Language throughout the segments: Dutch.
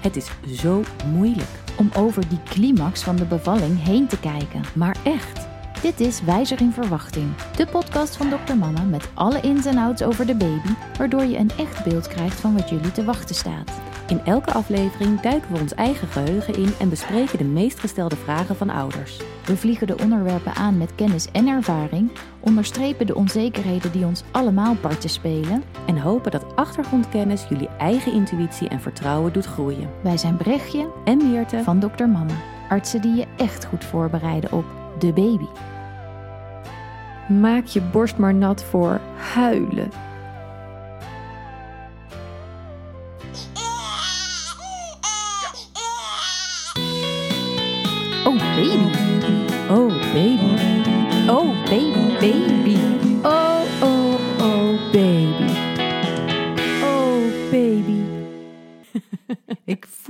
Het is zo moeilijk. Om over die climax van de bevalling heen te kijken. Maar echt. Dit is Wijzer in Verwachting, de podcast van Dr. Mama met alle ins en outs over de baby, waardoor je een echt beeld krijgt van wat jullie te wachten staat. In elke aflevering duiken we ons eigen geheugen in en bespreken de meest gestelde vragen van ouders. We vliegen de onderwerpen aan met kennis en ervaring, onderstrepen de onzekerheden die ons allemaal parten spelen En hopen dat achtergrondkennis jullie eigen intuïtie en vertrouwen doet groeien. Wij zijn Brechtje En Meerte, van Dr. Mama, artsen die je echt goed voorbereiden op de baby. maak je borst maar nat voor huilen.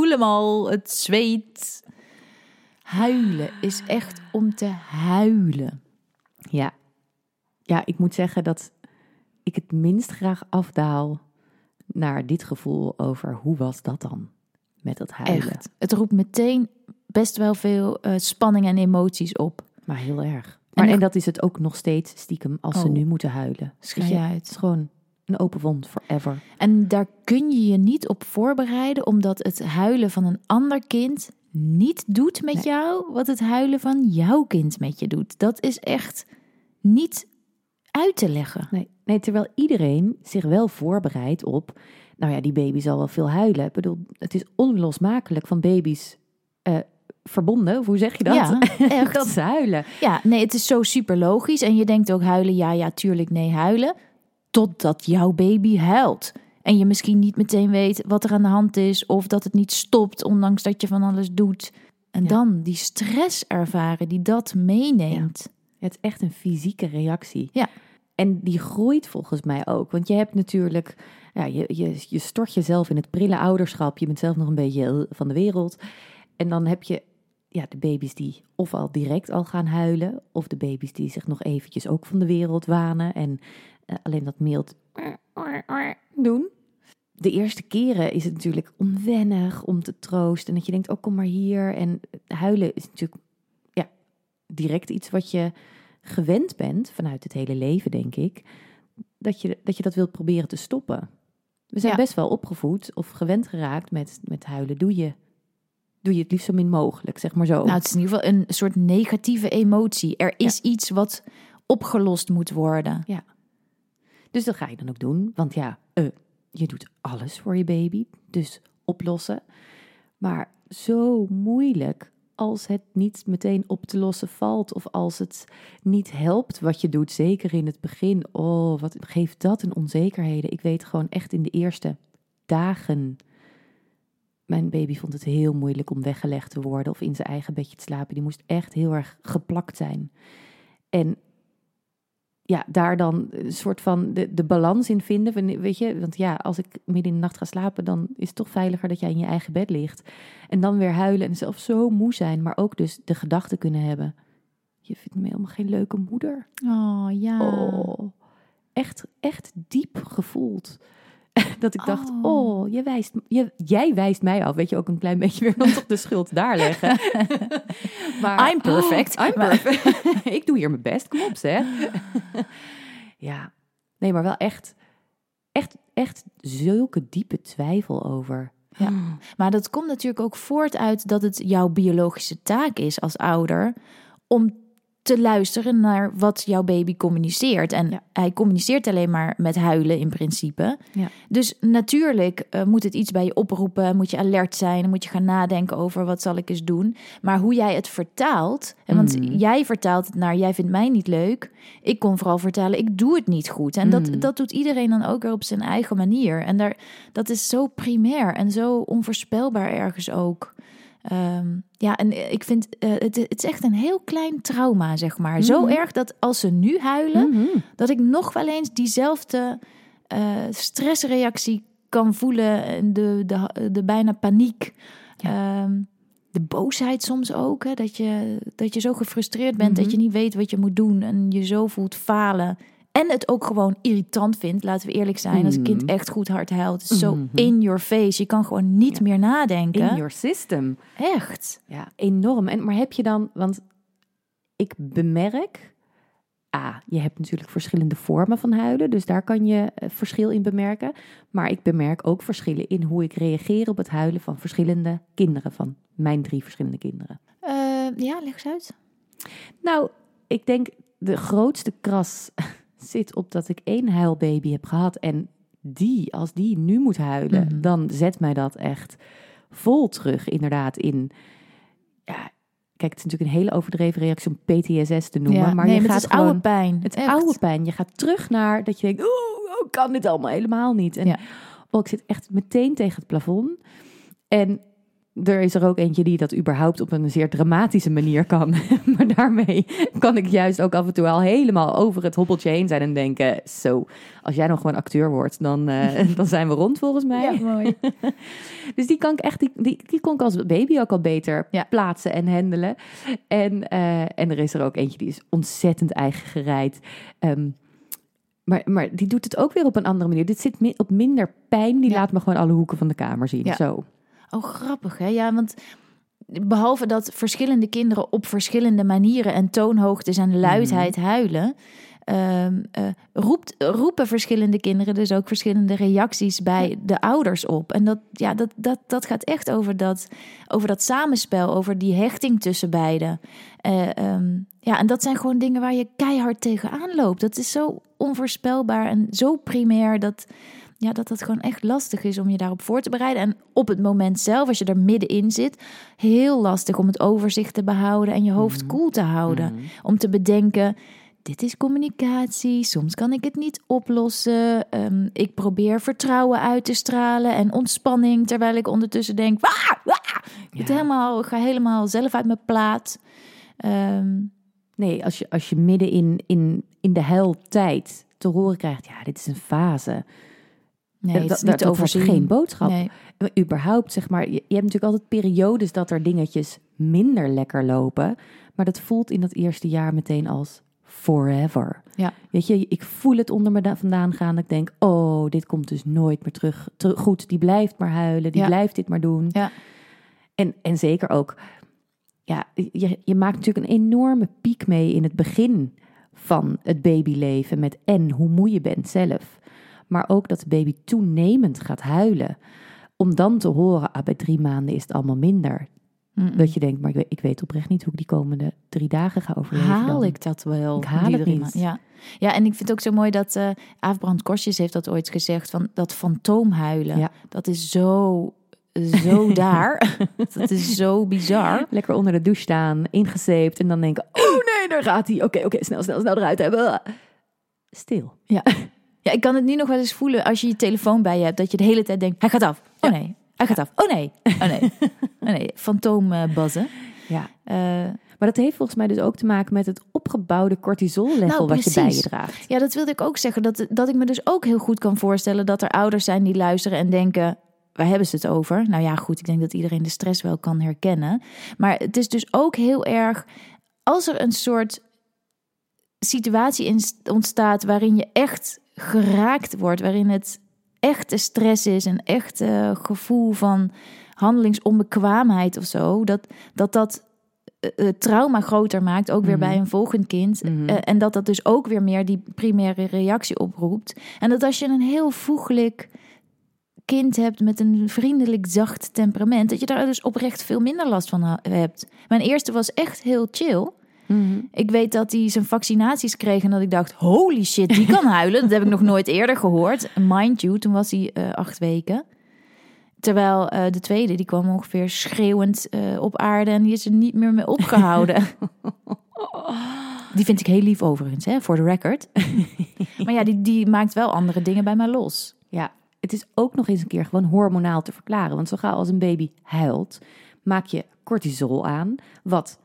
Voel hem al, het zweet. Huilen is echt om te huilen. Ja. ja, ik moet zeggen dat ik het minst graag afdaal naar dit gevoel over hoe was dat dan met dat huilen. Echt. Het roept meteen best wel veel eh, spanning en emoties op. Maar heel erg. Maar, en, dat is het ook nog steeds stiekem als ze Oh. nu moeten huilen. Je, je uit. Het is gewoon een open wond forever. En daar kun je je niet op voorbereiden, omdat het huilen van een ander kind niet doet met Nee. jou wat het huilen van jouw kind met je doet. Dat is echt niet uit te leggen. Nee, nee, terwijl iedereen zich wel voorbereidt op... Nou ja, die baby zal wel veel huilen. Ik bedoel, het is onlosmakelijk van baby's eh, verbonden. Of hoe zeg je dat? Ja, echt. dat ze huilen. Ja, nee, het is zo super logisch. En je denkt ook huilen, ja, ja, tuurlijk, nee, huilen. Totdat jouw baby huilt. En je misschien niet meteen weet wat er aan de hand is. Of dat het niet stopt, ondanks dat je van alles doet. En Ja. dan die stress ervaren die dat meeneemt. Het is echt een fysieke reactie. Ja. En die groeit volgens mij ook. Want je hebt natuurlijk, ja, je, je, je stort jezelf in het prille ouderschap. Je bent zelf nog een beetje van de wereld. En dan heb je ja, de baby's die of al direct al gaan huilen. Of de baby's die zich nog eventjes ook van de wereld wanen. En alleen dat mild doen. De eerste keren is het natuurlijk onwennig om te troosten. En dat je denkt, oh kom maar hier. En huilen is natuurlijk ja, direct iets wat je gewend bent vanuit het hele leven, denk ik, dat je dat, je dat wilt proberen te stoppen. We zijn Ja. best wel opgevoed of gewend geraakt met, met huilen. Doe je, doe je het liefst zo min mogelijk, zeg maar zo. Nou, het is in ieder geval een soort negatieve emotie. Er is iets wat opgelost moet worden. Dus dat ga je dan ook doen. Want ja, eh, je doet alles voor je baby. Dus oplossen. Maar zo moeilijk als het niet meteen op te lossen valt. Of als het niet helpt wat je doet. Zeker in het begin. Oh, wat geeft dat een onzekerheden. Ik weet gewoon echt in de eerste dagen. Mijn baby vond het heel moeilijk om weggelegd te worden. Of in zijn eigen bedje te slapen. Die moest echt heel erg geplakt zijn. En ja, daar dan een soort van de, de balans in vinden. Weet je, want ja, als ik midden in de nacht ga slapen, dan is het toch veiliger dat jij in je eigen bed ligt. En dan weer huilen en zelf zo moe zijn, maar ook dus de gedachte kunnen hebben. Je vindt me helemaal geen leuke moeder. Oh ja. Oh, echt, echt diep gevoeld. Dat ik dacht, Oh. oh, je wijst, je, jij wijst mij af. Weet je, ook een klein beetje weer dan toch de schuld daar leggen. maar, I'm perfect. Oh, I'm perfect. ik doe hier mijn best, kom op zeg. ja, nee, maar wel echt, echt, echt zulke diepe twijfel over. Ja. Maar dat komt natuurlijk ook voort uit dat het jouw biologische taak is als ouder om te luisteren naar wat jouw baby communiceert. En Ja. hij communiceert alleen maar met huilen in principe. Ja. Dus natuurlijk eh, moet het iets bij je oproepen, moet je alert zijn, moet je gaan nadenken over wat zal ik eens doen. Maar hoe jij het vertaalt, en want Mm. jij vertaalt het naar jij vindt mij niet leuk, ik kon vooral vertalen ik doe het niet goed. En dat, Mm. dat doet iedereen dan ook weer op zijn eigen manier. En daar, dat is zo primair en zo onvoorspelbaar ergens ook. Ehm, ja, en ik vind eh, het, het is echt een heel klein trauma, zeg maar. Zo Mhm. erg dat als ze nu huilen, Mhm. dat ik nog wel eens diezelfde eh, stressreactie kan voelen. en De, de, de bijna paniek. Ehm, de boosheid soms ook. Hè, dat, je, dat je zo gefrustreerd bent Mhm. dat je niet weet wat je moet doen. En je zo voelt falen. En het ook gewoon irritant vindt, laten we eerlijk zijn. Als een kind Mm. echt goed hard huilt. Is zo Mhm. in your face. Je kan gewoon niet Ja. meer nadenken. In your system. Echt. Ja, enorm. En, maar heb je dan, want ik bemerk, ah, je hebt natuurlijk verschillende vormen van huilen, dus daar kan je eh, verschil in bemerken. Maar ik bemerk ook verschillen in hoe ik reageer op het huilen van verschillende kinderen, van mijn drie verschillende kinderen. Eh, ja, leg eens uit. Nou, ik denk de grootste kras zit op dat ik één huilbaby heb gehad en die, als die nu moet huilen, Mhm. dan zet mij dat echt vol terug, inderdaad, in. Ja, kijk, het is natuurlijk een hele overdreven reactie om PTSS te noemen, Ja, maar nee, je maar gaat het is oude pijn. het oude pijn. Je gaat terug naar dat je denkt, oh, oh, kan dit allemaal helemaal niet. En Ja. oh, ik zit echt meteen tegen het plafond. En er is er ook eentje die dat überhaupt op een zeer dramatische manier kan. maar daarmee kan ik juist ook af en toe al helemaal over het hobbeltje heen zijn en denken, zo, als jij nog gewoon acteur wordt, dan, eh, dan zijn we rond volgens mij. Ja, mooi. Dus die kan ik echt, die, die, die kon ik als baby ook al beter Ja. plaatsen en handelen. En, eh, en er is er ook eentje die is ontzettend eigen gereid. Ehm, maar, maar die doet het ook weer op een andere manier. Dit zit mi- op minder pijn. Die Ja. laat me gewoon alle hoeken van de kamer zien. Ja. Zo. Oh, grappig hè? Ja, want behalve dat verschillende kinderen op verschillende manieren en toonhoogtes en luidheid Mhm. huilen, ehm, eh, roept, roepen verschillende kinderen dus ook verschillende reacties bij de ouders op. En dat, ja, dat, dat, dat gaat echt over dat, over dat samenspel, over die hechting tussen beiden. Eh, ehm, ja, en dat zijn gewoon dingen waar je keihard tegenaan loopt. Dat is zo onvoorspelbaar en zo primair dat ja, dat het gewoon echt lastig is om je daarop voor te bereiden. En op het moment zelf, als je er middenin zit, heel lastig om het overzicht te behouden en je hoofd Mhm. koel te houden. Mhm. Om te bedenken, dit is communicatie, soms kan ik het niet oplossen. Ehm, ik probeer vertrouwen uit te stralen en ontspanning, terwijl ik ondertussen denk, "Wah, wah." ik helemaal, ik ga helemaal zelf uit mijn plaat. Ehm, Nee, als je, als je midden in, in, in de huiltijd te horen krijgt, ja, dit is een fase. Nee, Eh, het dat, is niet dat, dat overzien. geen boodschap. Nee. Überhaupt, zeg maar, je, je hebt natuurlijk altijd periodes dat er dingetjes minder lekker lopen. Maar dat voelt in dat eerste jaar meteen als forever. Ja. Weet je, ik voel het onder me da- vandaan gaan. Ik denk, oh, dit komt dus nooit meer terug. goed, die blijft maar huilen, die Ja. blijft dit maar doen. Ja. En, en zeker ook, ja, je, je maakt natuurlijk een enorme piek mee in het begin van het babyleven. Met en hoe moe je bent zelf. Maar ook dat de baby toenemend gaat huilen. Om dan te horen, ah, bij drie maanden is het allemaal minder. Dat je denkt, maar ik weet, ik weet oprecht niet hoe ik die komende drie dagen ga overleven. Haal dan. ik dat wel? Ik haal het niet. Ja. ja, en ik vind het ook zo mooi dat eh Aafbrand Korsjes heeft dat ooit gezegd van dat fantoomhuilen. Ja. Dat is zo, zo daar. dat is zo bizar. Lekker onder de douche staan, ingezeept. En dan denken, oh nee, daar gaat hij. Oké, oké, snel, snel, snel eruit hebben. Stil. Ja, ik kan het nu nog wel eens voelen als je je telefoon bij je hebt. Dat je de hele tijd denkt, hij gaat af. Oh nee, hij gaat af. Oh nee, oh nee. Oh nee, fantoombazzen. Ja. Eh, Maar dat heeft volgens mij dus ook te maken met het opgebouwde cortisollevel Nou, wat je bij je draagt. Ja, dat wilde ik ook zeggen. Dat, dat ik me dus ook heel goed kan voorstellen dat er ouders zijn die luisteren en denken. Waar hebben ze het over? Nou ja, goed, ik denk dat iedereen de stress wel kan herkennen. Maar het is dus ook heel erg. Als er een soort situatie ontstaat waarin je echt geraakt wordt, waarin het echte stress is, een echt gevoel van handelingsonbekwaamheid of zo, dat dat, dat eh, eh, trauma groter maakt, ook weer Mhm. bij een volgend kind. Mhm. Eh, en dat dat dus ook weer meer die primaire reactie oproept. En dat als je een heel voegelijk kind hebt met een vriendelijk, zacht temperament, dat je daar dus oprecht veel minder last van hebt. Mijn eerste was echt heel chill. Mhm. Ik weet dat hij zijn vaccinaties kreeg en dat ik dacht, holy shit, die kan huilen. Dat heb ik nog nooit eerder gehoord. Mind you, toen was hij eh, acht weken. Terwijl eh, de tweede, die kwam ongeveer schreeuwend eh, op aarde en die is er niet meer mee opgehouden. Die vind ik heel lief overigens, hè, voor de record. maar ja, die, die maakt wel andere dingen bij mij los. Ja, het is ook nog eens een keer gewoon hormonaal te verklaren. Want zo gauw als een baby huilt, maak je cortisol aan, wat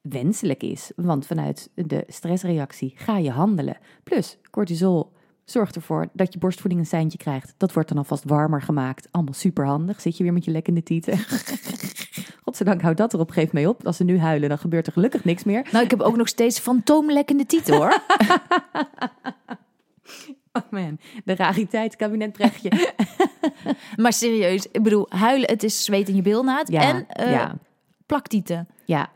wenselijk is. Want vanuit de stressreactie ga je handelen. Plus, cortisol zorgt ervoor dat je borstvoeding een seintje krijgt. Dat wordt dan alvast warmer gemaakt. Allemaal superhandig. Zit je weer met je lekkende tieten. Godzijdank houdt dat er op een gegeven moment mee op. Als ze nu huilen, dan gebeurt er gelukkig niks meer. Nou, ik heb ook nog steeds fantoomlekkende titel, hoor. Oh man, de rariteitskabinet Brechtje. Maar serieus, ik bedoel, huilen, het is zweet in je bilnaad. Ja, en eh ja, plaktieten. ja.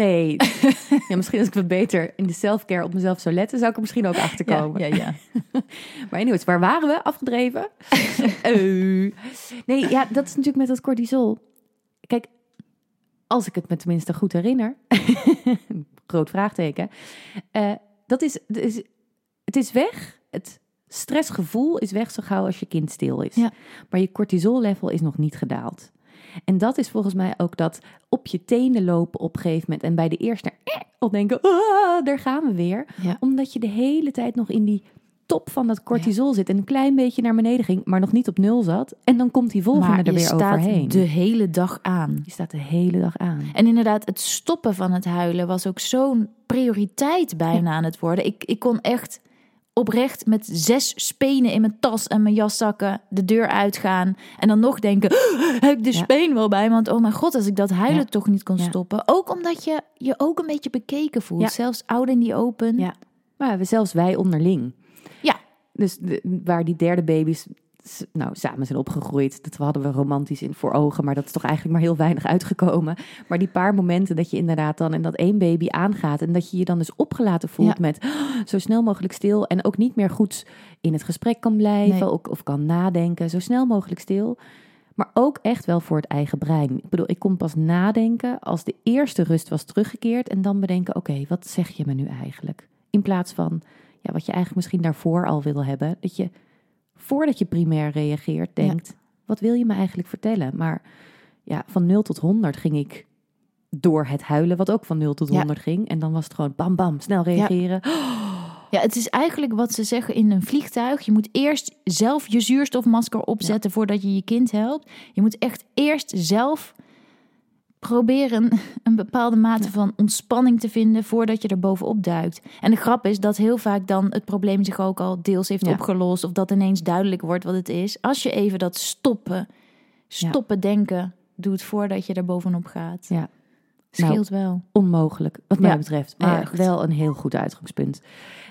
Nee, ja, misschien als ik wat beter in de selfcare op mezelf zou letten, zou ik er misschien ook achter komen. Ja, ja, ja. Maar anyways, waar waren we? Afgedreven? Eh. Nee, ja, dat is natuurlijk met dat cortisol. Kijk, als ik het me tenminste goed herinner, groot vraagteken, eh, dat is, het is, het is weg. Het stressgevoel is weg zo gauw als je kind stil is. Ja. Maar je cortisol-level is nog niet gedaald. En dat is volgens mij ook dat op je tenen lopen op een gegeven moment en bij de eerste eh, al denken, ah, daar gaan we weer Ja. omdat je de hele tijd nog in die top van dat cortisol zit en een klein beetje naar beneden ging, maar nog niet op nul zat. En dan komt die volgende Maar er weer overheen. de hele dag aan. Je staat de hele dag aan. En inderdaad, het stoppen van het huilen was ook zo'n prioriteit bijna aan het worden. Ik, ik kon echt oprecht met zes spenen in mijn tas en mijn jaszakken de deur uitgaan. En dan nog denken, heb ik de Ja. speen wel bij? Want oh mijn god, als ik dat huilen Ja. toch niet kon Ja. stoppen. Ook omdat je je ook een beetje bekeken voelt. Zelfs oud in die open. Ja. Maar we, zelfs wij onderling. Ja. Dus de- waar die derde baby's nou, samen zijn opgegroeid, dat hadden we romantisch in voor ogen, maar dat is toch eigenlijk maar heel weinig uitgekomen. Maar die paar momenten dat je inderdaad dan en dat één baby aangaat en dat je je dan dus opgelaten voelt Ja. met "Oh, zo snel mogelijk stil en ook niet meer goed in het gesprek kan blijven Nee. ook, of kan nadenken, zo snel mogelijk stil. Maar ook echt wel voor het eigen brein. Ik bedoel, ik kon pas nadenken als de eerste rust was teruggekeerd en dan bedenken, oké, wat zeg je me nu eigenlijk? In plaats van ja, wat je eigenlijk misschien daarvoor al wil hebben, dat je voordat je primair reageert denkt, wat wil je me eigenlijk vertellen? Maar ja, van 0 tot 100 ging ik door het huilen, wat ook van 0 tot Ja. 100 ging. En dan was het gewoon bam bam, snel reageren. Ja, het is eigenlijk wat ze zeggen in een vliegtuig. Je moet eerst zelf je zuurstofmasker opzetten voordat je je kind helpt. Je moet echt eerst zelf proberen een bepaalde mate van ontspanning te vinden voordat je er bovenop duikt. En de grap is dat heel vaak dan het probleem zich ook al deels heeft Ja. opgelost of dat ineens duidelijk wordt wat het is. Als je even dat stoppen, stoppen denken doet voordat je er bovenop gaat. Ja. Scheelt wel. Onmogelijk, wat mij betreft. Maar echt. wel een heel goed uitgangspunt.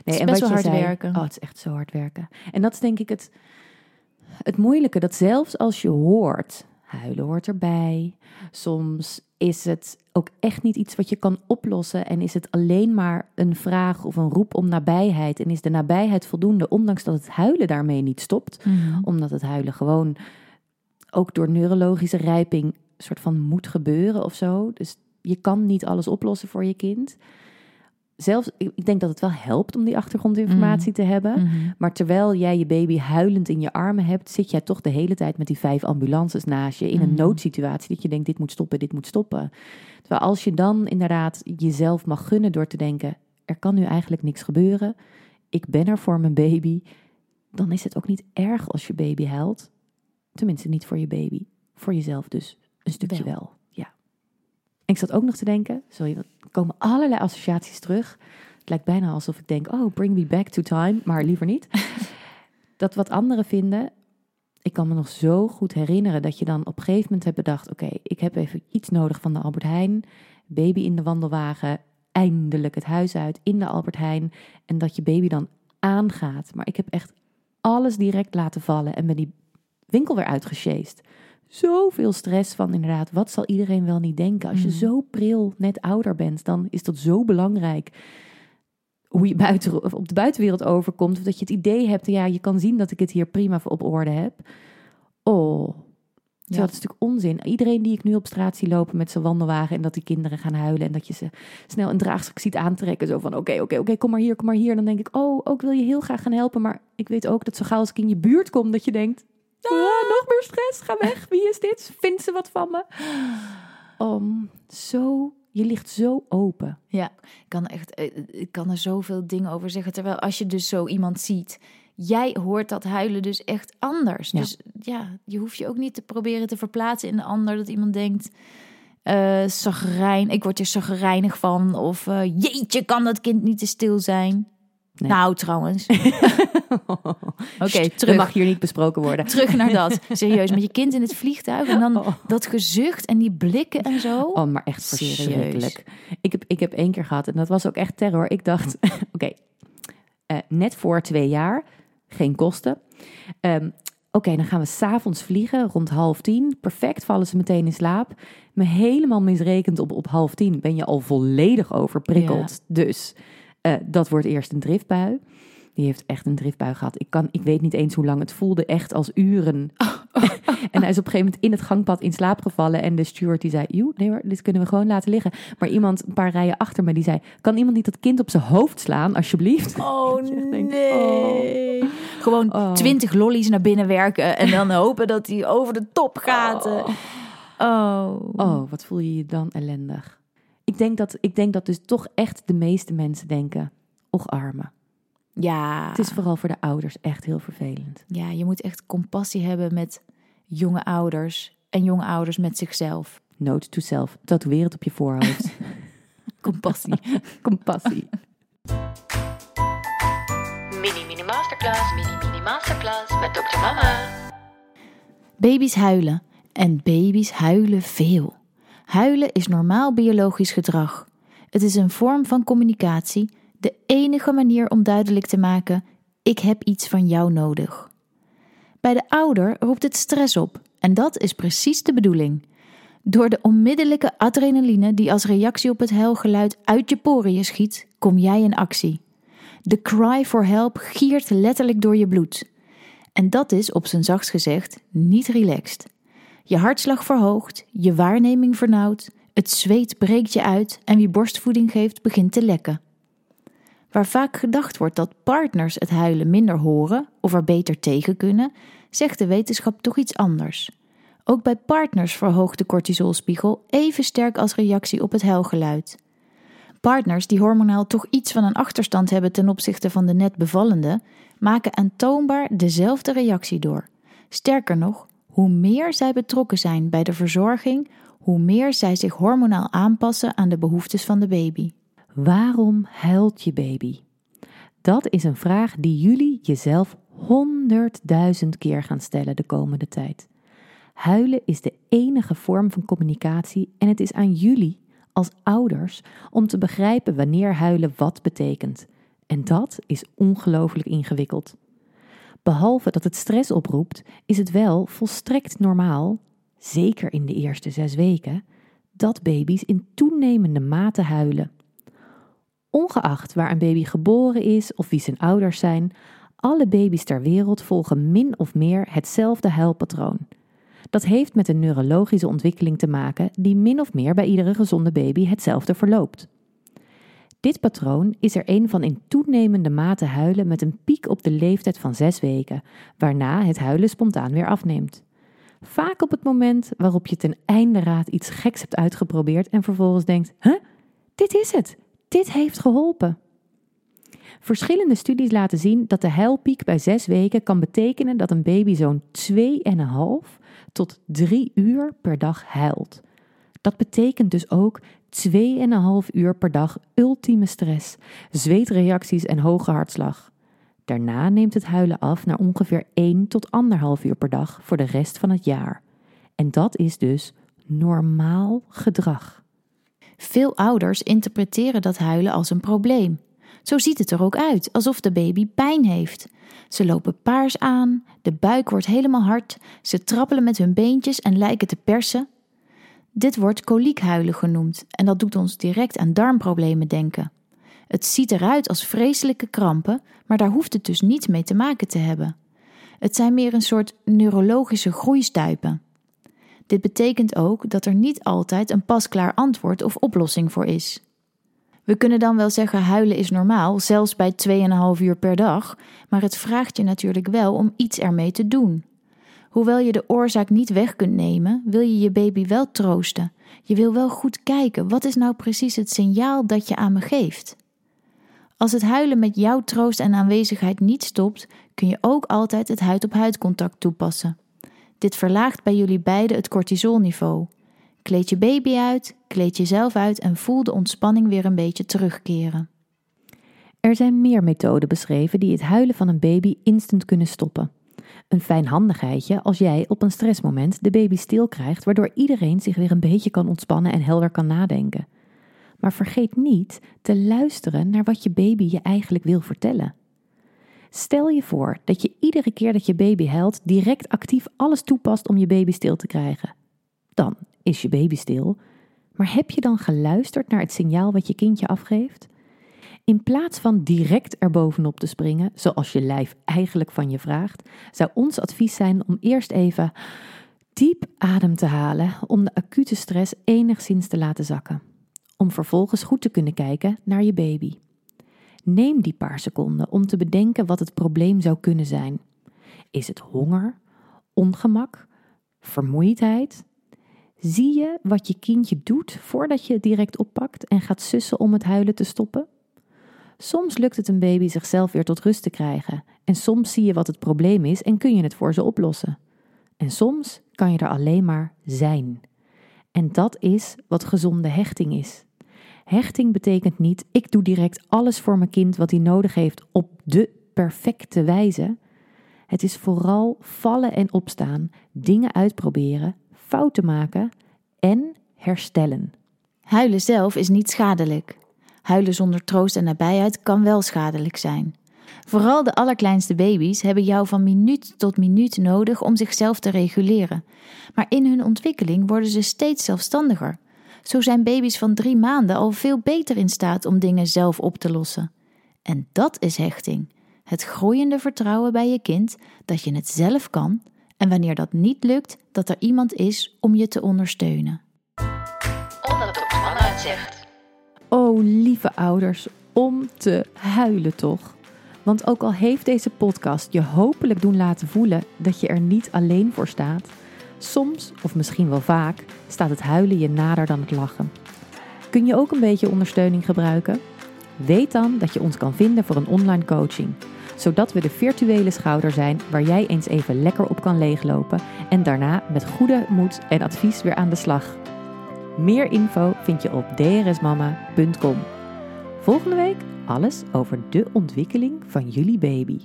Nee, is en best wat wel je hard zei- werken. Oh, het is echt zo hard werken. En dat is denk ik het, het moeilijke. Dat zelfs als je hoort, huilen hoort erbij. Soms is het ook echt niet iets wat je kan oplossen. En is het alleen maar een vraag of een roep om nabijheid. En is de nabijheid voldoende, ondanks dat het huilen daarmee niet stopt. Mhm. Omdat het huilen gewoon ook door neurologische rijping een soort van moet gebeuren of zo. Dus je kan niet alles oplossen voor je kind. Zelfs, ik denk dat het wel helpt om die achtergrondinformatie te hebben. Mhm. Maar terwijl jij je baby huilend in je armen hebt, zit jij toch de hele tijd met die vijf ambulances naast je in een Mhm. noodsituatie dat je denkt: dit moet stoppen, dit moet stoppen. Terwijl als je dan inderdaad jezelf mag gunnen door te denken: er kan nu eigenlijk niks gebeuren, ik ben er voor mijn baby, dan is het ook niet erg als je baby huilt. Tenminste, niet voor je baby, voor jezelf dus een stukje Wel. wel. Ik zat ook nog te denken: sorry, er komen allerlei associaties terug. Het lijkt bijna alsof ik denk: oh, bring me back to time, maar liever niet. dat wat anderen vinden. Ik kan me nog zo goed herinneren dat je dan op een gegeven moment hebt bedacht: oké, ik heb even iets nodig van de Albert Heijn. Baby in de wandelwagen, eindelijk het huis uit in de Albert Heijn. En dat je baby dan aangaat. Maar ik heb echt alles direct laten vallen en ben die winkel weer uitgesjeest. Zoveel stress van inderdaad, wat zal iedereen wel niet denken? Als je Mhm. zo pril net ouder bent, dan is dat zo belangrijk hoe je buiten, of op de buitenwereld overkomt. Of dat je het idee hebt, ja, je kan zien dat ik het hier prima op orde heb. Oh, Ja. dat is natuurlijk onzin. Iedereen die ik nu op straat zie lopen met zijn wandelwagen en dat die kinderen gaan huilen en dat je ze snel een draagzak ziet aantrekken. Zo van, oké, oké, oké, kom maar hier, kom maar hier. Dan denk ik, oh, ook wil je heel graag gaan helpen. Maar ik weet ook dat zo gauw als ik in je buurt kom, dat je denkt, ah, nog meer stress, ga weg. Wie is dit? Vindt ze wat van me? Om zo, je ligt zo open. Ja, ik kan, echt, eh, ik kan er zoveel dingen over zeggen. Terwijl als je dus zo iemand ziet, jij hoort dat huilen dus echt anders. Ja. Dus ja, je hoeft je ook niet te proberen te verplaatsen in de ander. Dat iemand denkt, eh zagrijn, ik word er zagrijnig van. Of eh, jeetje, kan dat kind niet te stil zijn? Nee. Nou, trouwens. Oké, terug. mag hier niet besproken worden. Terug naar dat. Serieus, met je kind in het vliegtuig en dan Oh. dat gezucht en die blikken en zo. Oh, maar echt Serieus. verschrikkelijk. Ik heb, ik heb één keer gehad en dat was ook echt terror. Ik dacht, oké, eh, net voor twee jaar geen kosten. Ehm, Oké, dan gaan we s'avonds vliegen rond half tien. Perfect, vallen ze meteen in slaap. Me helemaal misrekend op, op half tien ben je al volledig overprikkeld. Dus eh, dat wordt eerst een driftbui. Die heeft echt een driftbui gehad. Ik, kan, ik weet niet eens hoe lang het voelde, echt als uren. en hij is op een gegeven moment in het gangpad in slaap gevallen. En de steward die zei, joh, nee hoor, dit kunnen we gewoon laten liggen. Maar iemand een paar rijen achter me, die zei... kan iemand niet dat kind op zijn hoofd slaan, alsjeblieft? Oh denkt, nee. Gewoon Oh. twintig lollies naar binnen werken en dan hopen dat hij over de top gaat. Oh. Oh. Oh, wat voel je je dan ellendig. Ik denk dat, ik denk dat dus toch echt de meeste mensen denken... och arme. Ja. Het is vooral voor de ouders echt heel vervelend. ja, je moet echt compassie hebben met jonge ouders en jonge ouders met zichzelf. Note to self, tatoeëer het op je voorhoofd. Compassie. Compassie. Mini Mini Masterclass, Mini Mini Masterclass met Dr. Mama. Baby's huilen. En baby's huilen veel. Huilen is normaal biologisch gedrag. Het is een vorm van communicatie, de enige manier om duidelijk te maken: ik heb iets van jou nodig. Bij de ouder roept het stress op, en dat is precies de bedoeling. Door de onmiddellijke adrenaline die als reactie op het huilgeluid uit je poriën schiet, kom jij in actie. De cry for help giert letterlijk door je bloed. En dat is, op zijn zachtst gezegd, niet relaxed. Je hartslag verhoogt, je waarneming vernauwt, het zweet breekt je uit en wie borstvoeding geeft begint te lekken. Waar vaak gedacht wordt dat partners het huilen minder horen of er beter tegen kunnen, zegt de wetenschap toch iets anders. Ook bij partners verhoogt de cortisolspiegel even sterk als reactie op het huilgeluid. Partners die hormonaal toch iets van een achterstand hebben ten opzichte van de net bevallende, maken aantoonbaar dezelfde reactie door. Sterker nog, hoe meer zij betrokken zijn bij de verzorging, hoe meer zij zich hormonaal aanpassen aan de behoeftes van de baby. Waarom huilt je baby? Dat is een vraag die jullie jezelf honderdduizend keer gaan stellen de komende tijd. Huilen is de enige vorm van communicatie en het is aan jullie als ouders om te begrijpen wanneer huilen wat betekent. En dat is ongelooflijk ingewikkeld. Behalve dat het stress oproept, is het wel volstrekt normaal, zeker in de eerste zes weken, dat baby's in toenemende mate huilen. Ongeacht waar een baby geboren is of wie zijn ouders zijn, alle baby's ter wereld volgen min of meer hetzelfde huilpatroon. Dat heeft met een neurologische ontwikkeling te maken die min of meer bij iedere gezonde baby hetzelfde verloopt. Dit patroon is er een van in toenemende mate huilen met een piek op de leeftijd van zes weken, waarna het huilen spontaan weer afneemt. Vaak op het moment waarop je ten einde raad iets geks hebt uitgeprobeerd en vervolgens denkt: Huh, dit is het, dit heeft geholpen. Verschillende studies laten zien dat de huilpiek bij zes weken kan betekenen dat een baby zo'n 2,5 tot 3 uur per dag huilt. Dat betekent dus ook 2,5 uur per dag ultieme stress, zweetreacties en hoge hartslag. Daarna neemt het huilen af naar ongeveer 1 tot 1,5 uur per dag voor de rest van het jaar. En dat is dus normaal gedrag. Veel ouders interpreteren dat huilen als een probleem. Zo ziet het er ook uit, alsof de baby pijn heeft. Ze lopen paars aan, de buik wordt helemaal hard, ze trappelen met hun beentjes en lijken te persen. Dit wordt koliekhuilen genoemd en dat doet ons direct aan darmproblemen denken. Het ziet eruit als vreselijke krampen, maar daar hoeft het dus niets mee te maken te hebben. Het zijn meer een soort neurologische groeistuipen. Dit betekent ook dat er niet altijd een pasklaar antwoord of oplossing voor is. We kunnen dan wel zeggen huilen is normaal, zelfs bij 2,5 uur per dag, maar het vraagt je natuurlijk wel om iets ermee te doen. Hoewel je de oorzaak niet weg kunt nemen, wil je je baby wel troosten. Je wil wel goed kijken, wat is nou precies het signaal dat je aan me geeft? Als het huilen met jouw troost en aanwezigheid niet stopt, kun je ook altijd het huid-op-huid contact toepassen. Dit verlaagt bij jullie beiden het cortisolniveau. Kleed je baby uit, kleed jezelf uit en voel de ontspanning weer een beetje terugkeren. Er zijn meer methoden beschreven die het huilen van een baby instant kunnen stoppen. Een fijnhandigheidje als jij op een stressmoment de baby stil krijgt, waardoor iedereen zich weer een beetje kan ontspannen en helder kan nadenken. Maar vergeet niet te luisteren naar wat je baby je eigenlijk wil vertellen. Stel je voor dat je iedere keer dat je baby huilt direct actief alles toepast om je baby stil te krijgen. Dan is je baby stil. Maar heb je dan geluisterd naar het signaal wat je kindje afgeeft? In plaats van direct erbovenop te springen, zoals je lijf eigenlijk van je vraagt, zou ons advies zijn om eerst even diep adem te halen om de acute stress enigszins te laten zakken. Om vervolgens goed te kunnen kijken naar je baby. Neem die paar seconden om te bedenken wat het probleem zou kunnen zijn. Is het honger, ongemak, vermoeidheid? Zie je wat je kindje doet voordat je het direct oppakt en gaat sussen om het huilen te stoppen? Soms lukt het een baby zichzelf weer tot rust te krijgen en soms zie je wat het probleem is en kun je het voor ze oplossen. En soms kan je er alleen maar zijn. En dat is wat gezonde hechting is. Hechting betekent niet ik doe direct alles voor mijn kind wat hij nodig heeft op de perfecte wijze. Het is vooral vallen en opstaan, dingen uitproberen, fouten maken en herstellen. Huilen zelf is niet schadelijk. Huilen zonder troost en nabijheid kan wel schadelijk zijn. Vooral de allerkleinste baby's hebben jou van minuut tot minuut nodig om zichzelf te reguleren. Maar in hun ontwikkeling worden ze steeds zelfstandiger. Zo zijn baby's van drie maanden al veel beter in staat om dingen zelf op te lossen. En dat is hechting. Het groeiende vertrouwen bij je kind dat je het zelf kan en wanneer dat niet lukt, dat er iemand is om je te ondersteunen. Mama het. Oh, lieve ouders, om te huilen toch? Want ook al heeft deze podcast je hopelijk doen laten voelen dat je er niet alleen voor staat, soms, of misschien wel vaak, staat het huilen je nader dan het lachen. Kun je ook een beetje ondersteuning gebruiken? Weet dan dat je ons kan vinden voor een online coaching, zodat we de virtuele schouder zijn waar jij eens even lekker op kan leeglopen en daarna met goede moed en advies weer aan de slag. Meer info vind je op drsmama.com. Volgende week alles over de ontwikkeling van jullie baby.